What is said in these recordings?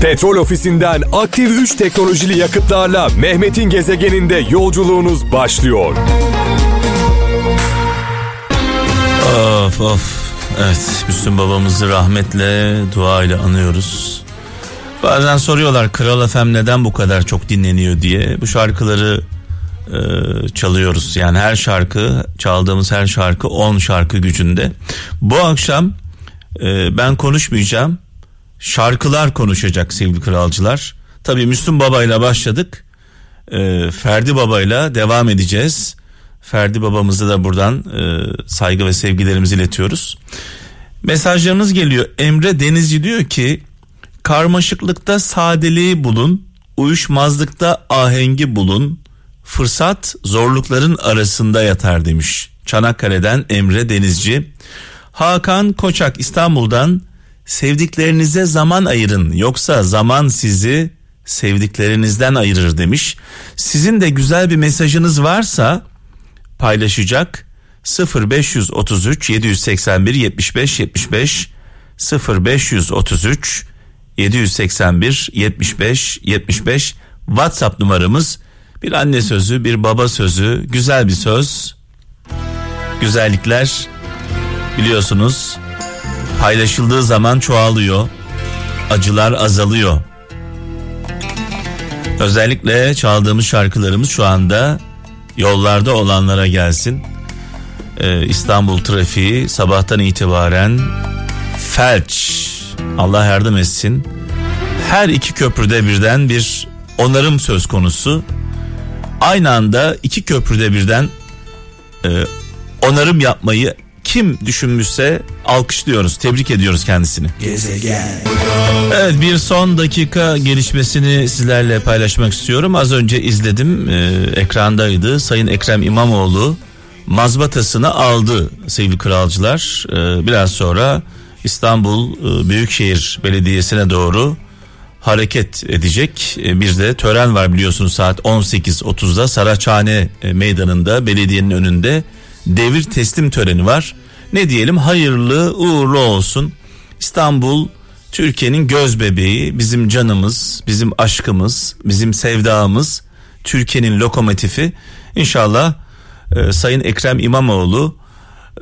Petrol ofisinden aktif 3 teknolojili yakıtlarla Mehmet'in gezegeninde yolculuğunuz başlıyor. Of of. Evet Müslüm babamızı rahmetle dua ile anıyoruz. Bazen soruyorlar Kral FM neden bu kadar çok dinleniyor diye. Bu şarkıları e, çalıyoruz. Yani her şarkı çaldığımız her şarkı 10 şarkı gücünde. Bu akşam e, ben konuşmayacağım. Şarkılar konuşacak sevgili kralcılar. Tabii Müslüm babayla başladık. E, Ferdi babayla devam edeceğiz. Ferdi babamızı da buradan e, saygı ve sevgilerimizi iletiyoruz. Mesajlarınız geliyor. Emre Denizci diyor ki karmaşıklıkta sadeliği bulun, uyuşmazlıkta ahengi bulun, fırsat zorlukların arasında yatar demiş. Çanakkale'den Emre Denizci. Hakan Koçak İstanbul'dan sevdiklerinize zaman ayırın yoksa zaman sizi sevdiklerinizden ayırır demiş. Sizin de güzel bir mesajınız varsa paylaşacak. 0533 781 75 75 0533 781 75 75 WhatsApp numaramız bir anne sözü bir baba sözü güzel bir söz. Güzellikler biliyorsunuz paylaşıldığı zaman çoğalıyor. Acılar azalıyor. Özellikle çaldığımız şarkılarımız şu anda yollarda olanlara gelsin. Ee, İstanbul trafiği sabahtan itibaren felç. Allah yardım etsin. Her iki köprüde birden bir onarım söz konusu. Aynı anda iki köprüde birden e, onarım yapmayı kim düşünmüşse alkışlıyoruz, tebrik ediyoruz kendisini. Gezegen. Evet bir son dakika gelişmesini sizlerle paylaşmak istiyorum. Az önce izledim, e, ekrandaydı. Sayın Ekrem İmamoğlu mazbatasını aldı sevgili kralcılar. E, biraz sonra İstanbul e, Büyükşehir Belediyesi'ne doğru hareket edecek. E, bir de tören var biliyorsunuz saat 18.30'da Saraçhane e, meydanında belediyenin önünde devir teslim töreni var. Ne diyelim hayırlı uğurlu olsun. İstanbul Türkiye'nin göz bebeği, bizim canımız, bizim aşkımız, bizim sevdamız, Türkiye'nin lokomotifi. İnşallah e, Sayın Ekrem İmamoğlu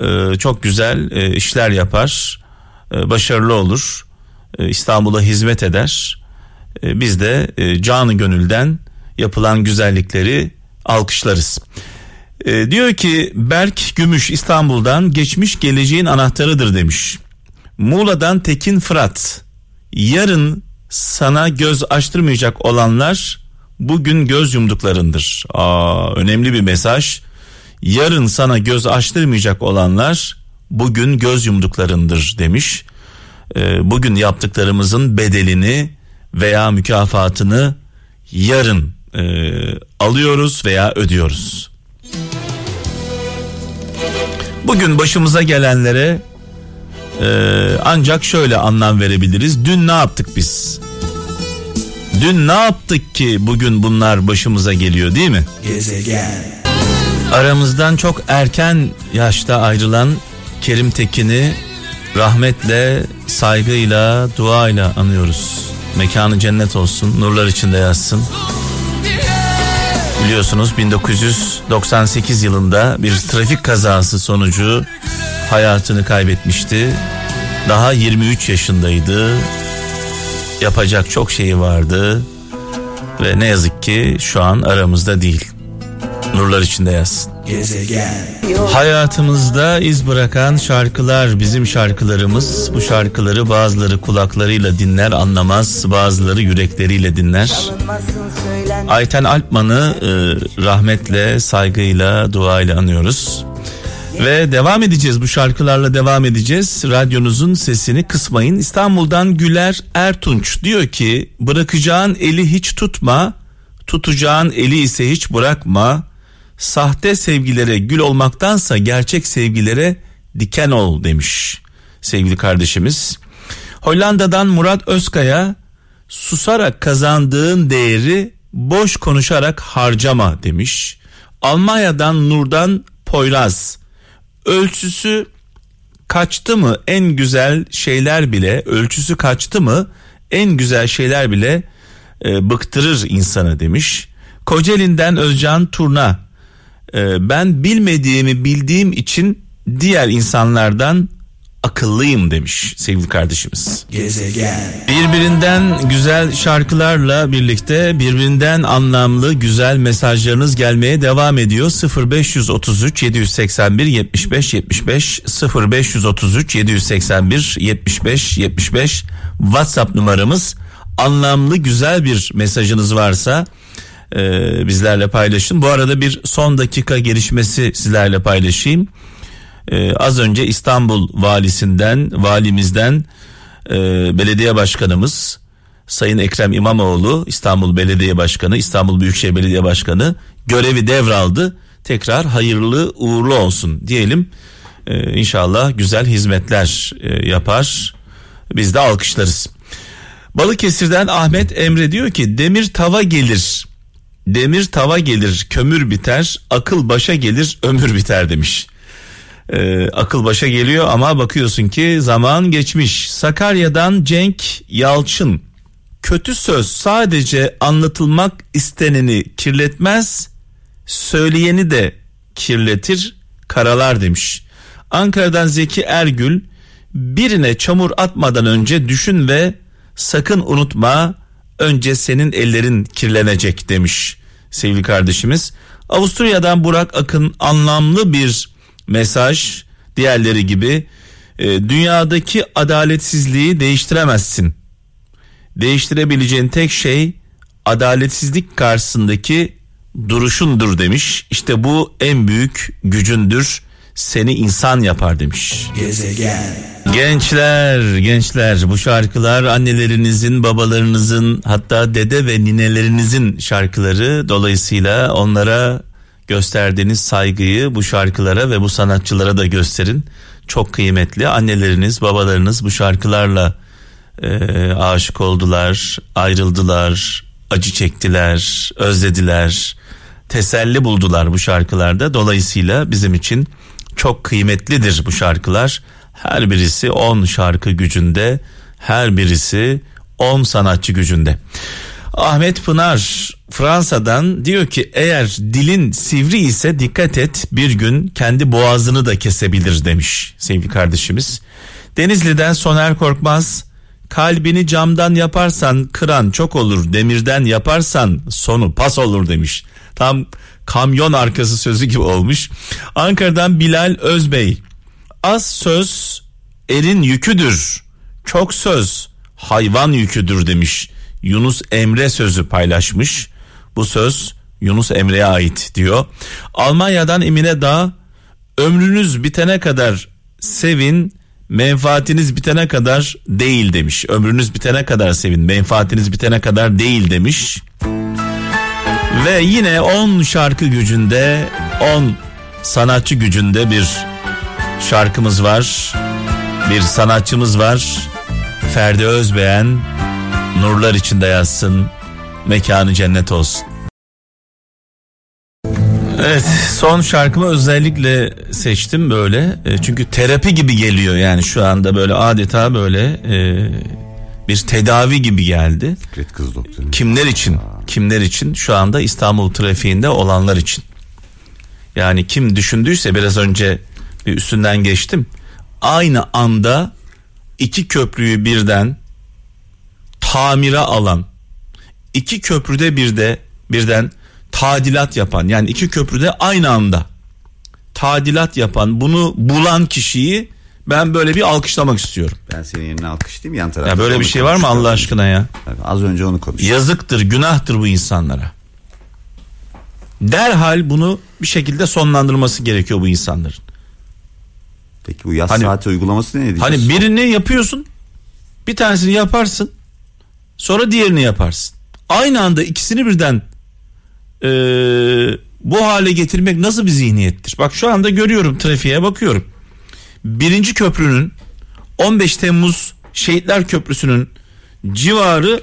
e, çok güzel e, işler yapar, e, başarılı olur, e, İstanbul'a hizmet eder. E, biz de e, canı gönülden yapılan güzellikleri alkışlarız. E, diyor ki Berk Gümüş İstanbul'dan geçmiş geleceğin anahtarıdır demiş. Muğla'dan Tekin Fırat yarın sana göz açtırmayacak olanlar bugün göz yumduklarındır. Aa, önemli bir mesaj. Yarın sana göz açtırmayacak olanlar bugün göz yumduklarındır demiş. Ee, bugün yaptıklarımızın bedelini veya mükafatını yarın e, alıyoruz veya ödüyoruz. Bugün başımıza gelenlere e, ancak şöyle anlam verebiliriz. Dün ne yaptık biz? Dün ne yaptık ki bugün bunlar başımıza geliyor değil mi? Gezegen. Aramızdan çok erken yaşta ayrılan Kerim Tekin'i rahmetle, saygıyla, duayla anıyoruz. Mekanı cennet olsun, nurlar içinde yazsın. Biliyorsunuz 1998 yılında bir trafik kazası sonucu hayatını kaybetmişti. Daha 23 yaşındaydı. Yapacak çok şeyi vardı ve ne yazık ki şu an aramızda değil. Nurlar içinde yazsın. Gezegen. Hayatımızda iz bırakan şarkılar bizim şarkılarımız. Bu şarkıları bazıları kulaklarıyla dinler anlamaz bazıları yürekleriyle dinler. Ayten Alpman'ı e, rahmetle saygıyla duayla anıyoruz. Ve devam edeceğiz bu şarkılarla devam edeceğiz. Radyonuzun sesini kısmayın. İstanbul'dan Güler Ertunç diyor ki bırakacağın eli hiç tutma, tutacağın eli ise hiç bırakma. Sahte sevgilere gül olmaktansa gerçek sevgilere diken ol demiş sevgili kardeşimiz. Hollanda'dan Murat Özkaya susarak kazandığın değeri boş konuşarak harcama demiş. Almanya'dan Nurdan Poyraz ölçüsü kaçtı mı en güzel şeyler bile ölçüsü kaçtı mı en güzel şeyler bile e, bıktırır insanı demiş. Kocaeli'nden Özcan Turna e, ben bilmediğimi bildiğim için diğer insanlardan akıllıyım demiş sevgili kardeşimiz. Gezegen. Birbirinden güzel şarkılarla birlikte birbirinden anlamlı güzel mesajlarınız gelmeye devam ediyor. 0533 781 75 75 0533 781 75 75 WhatsApp numaramız. Anlamlı güzel bir mesajınız varsa e, bizlerle paylaşın. Bu arada bir son dakika gelişmesi sizlerle paylaşayım. Ee, az önce İstanbul valisinden, valimizden e, belediye başkanımız Sayın Ekrem İmamoğlu İstanbul Belediye Başkanı, İstanbul Büyükşehir Belediye Başkanı görevi devraldı. Tekrar hayırlı uğurlu olsun diyelim. Ee, inşallah güzel hizmetler e, yapar. Biz de alkışlarız. Balıkesir'den Ahmet Emre diyor ki demir tava gelir. Demir tava gelir, kömür biter, akıl başa gelir, ömür biter demiş e, akıl başa geliyor ama bakıyorsun ki zaman geçmiş. Sakarya'dan Cenk Yalçın kötü söz sadece anlatılmak isteneni kirletmez söyleyeni de kirletir karalar demiş. Ankara'dan Zeki Ergül birine çamur atmadan önce düşün ve sakın unutma önce senin ellerin kirlenecek demiş sevgili kardeşimiz. Avusturya'dan Burak Akın anlamlı bir mesaj diğerleri gibi e, dünyadaki adaletsizliği değiştiremezsin. Değiştirebileceğin tek şey adaletsizlik karşısındaki duruşundur demiş. İşte bu en büyük gücündür. Seni insan yapar demiş. Gezegen. Gençler, gençler bu şarkılar annelerinizin, babalarınızın hatta dede ve ninelerinizin şarkıları. Dolayısıyla onlara gösterdiğiniz saygıyı bu şarkılara ve bu sanatçılara da gösterin. Çok kıymetli. Anneleriniz, babalarınız bu şarkılarla e, aşık oldular, ayrıldılar, acı çektiler, özlediler, teselli buldular bu şarkılarda. Dolayısıyla bizim için çok kıymetlidir bu şarkılar. Her birisi 10 şarkı gücünde, her birisi 10 sanatçı gücünde. Ahmet Pınar Fransa'dan diyor ki eğer dilin sivri ise dikkat et bir gün kendi boğazını da kesebilir demiş sevgili kardeşimiz. Denizli'den Soner Korkmaz kalbini camdan yaparsan kıran çok olur demirden yaparsan sonu pas olur demiş. Tam kamyon arkası sözü gibi olmuş. Ankara'dan Bilal Özbey az söz erin yüküdür çok söz hayvan yüküdür demiş. Yunus Emre sözü paylaşmış. Bu söz Yunus Emre'ye ait diyor. Almanya'dan Emine Dağ ömrünüz bitene kadar sevin menfaatiniz bitene kadar değil demiş. Ömrünüz bitene kadar sevin menfaatiniz bitene kadar değil demiş. Ve yine 10 şarkı gücünde 10 sanatçı gücünde bir şarkımız var. Bir sanatçımız var. Ferdi Özbeğen nurlar içinde yatsın, mekanı cennet olsun. Evet son şarkımı özellikle seçtim böyle e, çünkü terapi gibi geliyor yani şu anda böyle adeta böyle e, bir tedavi gibi geldi. Fikret Kız Doktoru. Kimler için? Kimler için? Şu anda İstanbul trafiğinde olanlar için. Yani kim düşündüyse biraz önce bir üstünden geçtim. Aynı anda iki köprüyü birden tamire alan iki köprüde bir de birden tadilat yapan yani iki köprüde aynı anda tadilat yapan bunu bulan kişiyi ben böyle bir alkışlamak istiyorum. Ben senin yerine alkışlayayım yan tarafta. Ya böyle bir şey var mı Allah aşkına ya? Az önce onu konuştuk. Yazıktır, günahtır bu insanlara. Derhal bunu bir şekilde sonlandırması gerekiyor bu insanların. Peki bu yaz Hani- saati uygulaması ne diyeceğiz? Hani birini yapıyorsun, bir tanesini yaparsın, sonra diğerini yaparsın. Aynı anda ikisini birden eee, bu hale getirmek nasıl bir zihniyettir? Bak şu anda görüyorum trafiğe bakıyorum. Birinci köprünün 15 Temmuz Şehitler Köprüsü'nün civarı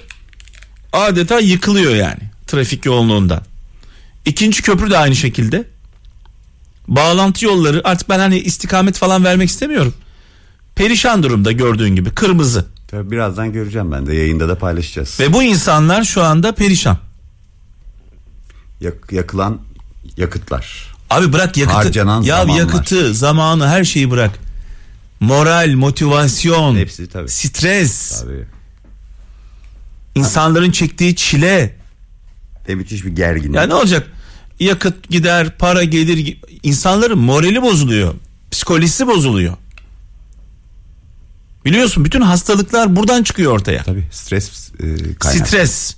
adeta yıkılıyor yani trafik yoğunluğundan. İkinci köprü de aynı şekilde. Bağlantı yolları artık ben hani istikamet falan vermek istemiyorum. Perişan durumda gördüğün gibi kırmızı. Tabii birazdan göreceğim ben de yayında da paylaşacağız. Ve bu insanlar şu anda perişan. Yak- yakılan yakıtlar. Abi bırak yakıtı. Harcanan ya zamanlar. yakıtı, zamanı, her şeyi bırak. Moral, motivasyon, Hepsi tabii. stres, Tabii. insanların çektiği çile. Ve müthiş bir gerginlik. Ya ne olacak? Yakıt gider, para gelir. İnsanların morali bozuluyor. Psikolojisi bozuluyor. Biliyorsun bütün hastalıklar buradan çıkıyor ortaya. Tabii stres e, kaynak. Stres.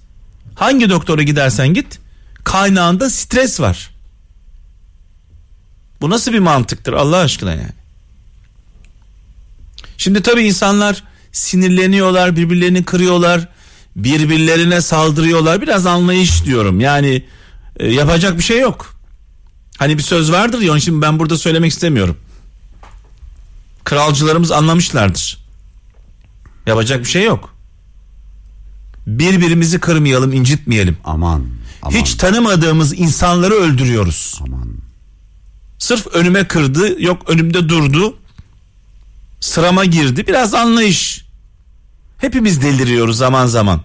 Hangi doktora gidersen git kaynağında stres var. Bu nasıl bir mantıktır Allah aşkına yani? Şimdi tabii insanlar sinirleniyorlar, birbirlerini kırıyorlar, birbirlerine saldırıyorlar. Biraz anlayış diyorum. Yani e, yapacak bir şey yok. Hani bir söz vardır ya, şimdi ben burada söylemek istemiyorum. Kralcılarımız anlamışlardır. Yapacak bir şey yok. Birbirimizi kırmayalım, incitmeyelim. Aman. aman Hiç tanımadığımız insanları öldürüyoruz. aman. Sırf önüme kırdı, yok önümde durdu. Sırama girdi. Biraz anlayış. Hepimiz deliriyoruz zaman zaman.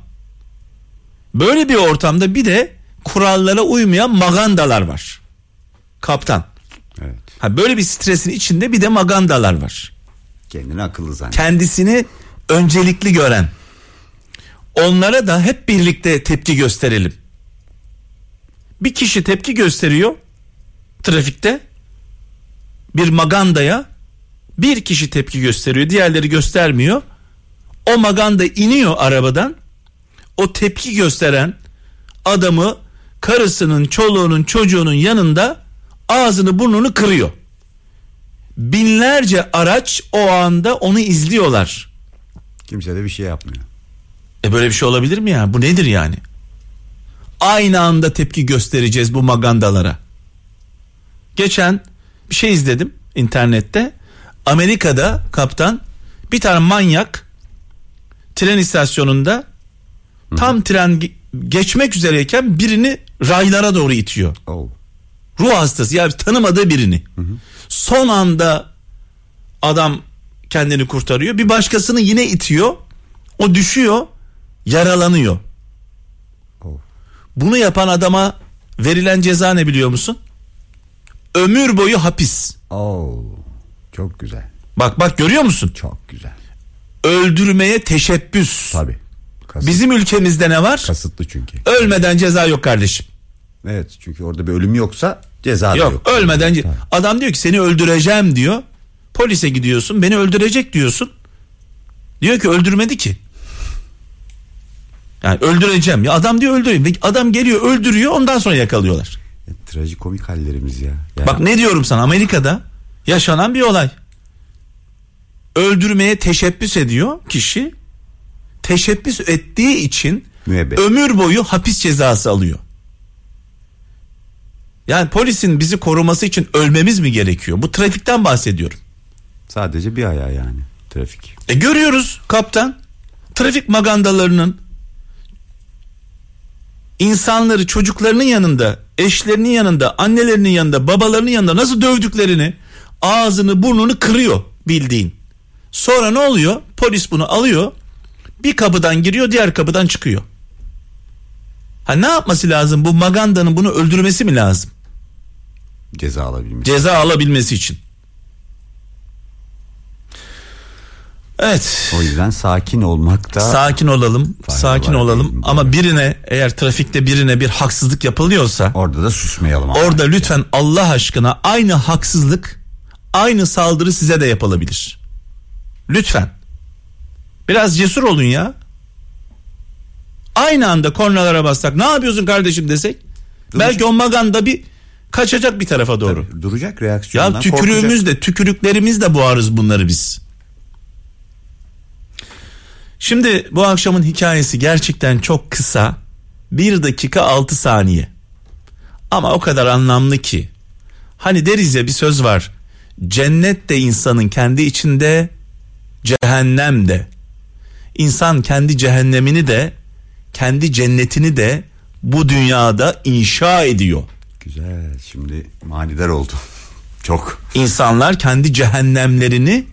Böyle bir ortamda bir de kurallara uymayan magandalar var. Kaptan. Evet. Ha böyle bir stresin içinde bir de magandalar var. Kendini akıllı zannet. Kendisini öncelikli gören. Onlara da hep birlikte tepki gösterelim. Bir kişi tepki gösteriyor trafikte. Bir magandaya bir kişi tepki gösteriyor, diğerleri göstermiyor. O maganda iniyor arabadan. O tepki gösteren adamı karısının, çoluğunun, çocuğunun yanında ağzını burnunu kırıyor. Binlerce araç o anda onu izliyorlar. Kimse de bir şey yapmıyor. E böyle bir şey olabilir mi ya? Bu nedir yani? Aynı anda tepki göstereceğiz bu magandalara. Geçen bir şey izledim internette. Amerika'da kaptan bir tane manyak tren istasyonunda tam tren ge- geçmek üzereyken birini raylara doğru itiyor. Oh. Ruh hastası yani tanımadığı birini. Son anda adam kendini kurtarıyor. Bir başkasını yine itiyor. O düşüyor, yaralanıyor. Oh. Bunu yapan adama verilen ceza ne biliyor musun? Ömür boyu hapis. Oh. Çok güzel. Bak bak görüyor musun? Çok güzel. Öldürmeye teşebbüs. Tabii. Kasıt, Bizim ülkemizde ne var? kasıtlı çünkü. Ölmeden ceza yok kardeşim. Evet çünkü orada bir ölüm yoksa ceza da Yok, yok. ölmeden ce- adam diyor ki seni öldüreceğim diyor. Polise gidiyorsun beni öldürecek diyorsun. Diyor ki öldürmedi ki. Yani öldüreceğim ya adam diyor öldüreyim. Adam geliyor öldürüyor ondan sonra yakalıyorlar. E, trajikomik hallerimiz ya. ya. Bak ne diyorum sana Amerika'da yaşanan bir olay. Öldürmeye teşebbüs ediyor kişi. Teşebbüs ettiği için Müebbet. ömür boyu hapis cezası alıyor. Yani polisin bizi koruması için ölmemiz mi gerekiyor? Bu trafikten bahsediyorum. Sadece bir ayağı yani trafik. E görüyoruz kaptan. Trafik magandalarının insanları çocuklarının yanında, eşlerinin yanında, annelerinin yanında, babalarının yanında nasıl dövdüklerini, ağzını, burnunu kırıyor bildiğin. Sonra ne oluyor? Polis bunu alıyor. Bir kapıdan giriyor, diğer kapıdan çıkıyor. Ha ne yapması lazım? Bu magandanın bunu öldürmesi mi lazım? Ceza alabilmiş. Ceza alabilmesi için. Evet. o yüzden sakin olmakta Sakin olalım, sakin olalım. Ama birine eğer trafikte birine bir haksızlık yapılıyorsa orada da susmayalım. orada lütfen Allah aşkına aynı haksızlık, aynı saldırı size de yapılabilir. Lütfen. Biraz cesur olun ya. Aynı anda kornalara bassak ne yapıyorsun kardeşim desek belki o maganda bir kaçacak bir tarafa doğru. Duracak reaksiyondan Ya tükürüğümüzle tükürüklerimizle boğarız bunları biz. Şimdi bu akşamın hikayesi gerçekten çok kısa. 1 dakika 6 saniye. Ama o kadar anlamlı ki. Hani deriz ya bir söz var. Cennet de insanın kendi içinde, cehennem de. İnsan kendi cehennemini de, kendi cennetini de bu dünyada inşa ediyor. Güzel şimdi manidar oldu. Çok. İnsanlar kendi cehennemlerini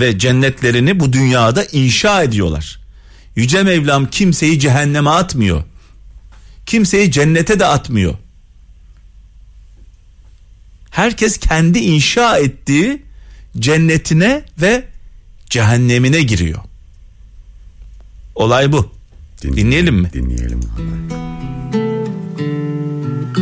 ve cennetlerini bu dünyada inşa ediyorlar. Yüce Mevlam kimseyi cehenneme atmıyor. Kimseyi cennete de atmıyor. Herkes kendi inşa ettiği cennetine ve cehennemine giriyor. Olay bu. Dinleyelim mi? Dinleyelim.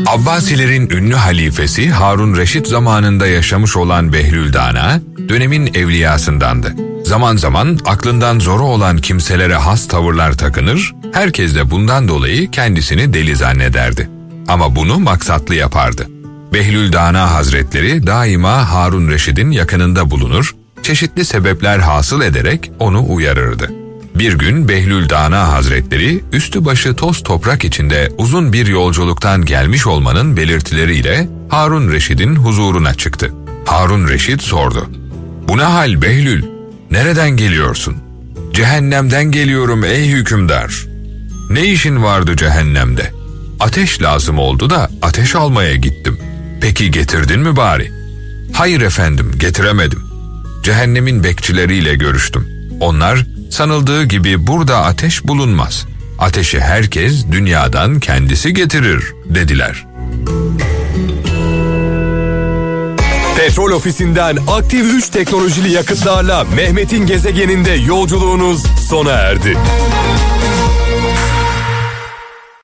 Abbasilerin ünlü halifesi Harun Reşit zamanında yaşamış olan Behlül Dana, dönemin evliyasındandı. Zaman zaman aklından zoru olan kimselere has tavırlar takınır, herkes de bundan dolayı kendisini deli zannederdi. Ama bunu maksatlı yapardı. Behlül Dana Hazretleri daima Harun Reşid'in yakınında bulunur, çeşitli sebepler hasıl ederek onu uyarırdı. Bir gün Behlül Dana Hazretleri üstü başı toz toprak içinde uzun bir yolculuktan gelmiş olmanın belirtileriyle Harun Reşid'in huzuruna çıktı. Harun Reşid sordu. Bu ne hal Behlül? Nereden geliyorsun? Cehennemden geliyorum ey hükümdar. Ne işin vardı cehennemde? Ateş lazım oldu da ateş almaya gittim. Peki getirdin mi bari? Hayır efendim getiremedim. Cehennemin bekçileriyle görüştüm. Onlar sanıldığı gibi burada ateş bulunmaz. Ateşi herkes dünyadan kendisi getirir dediler. Petrol ofisinden aktif 3 teknolojili yakıtlarla Mehmet'in gezegeninde yolculuğunuz sona erdi.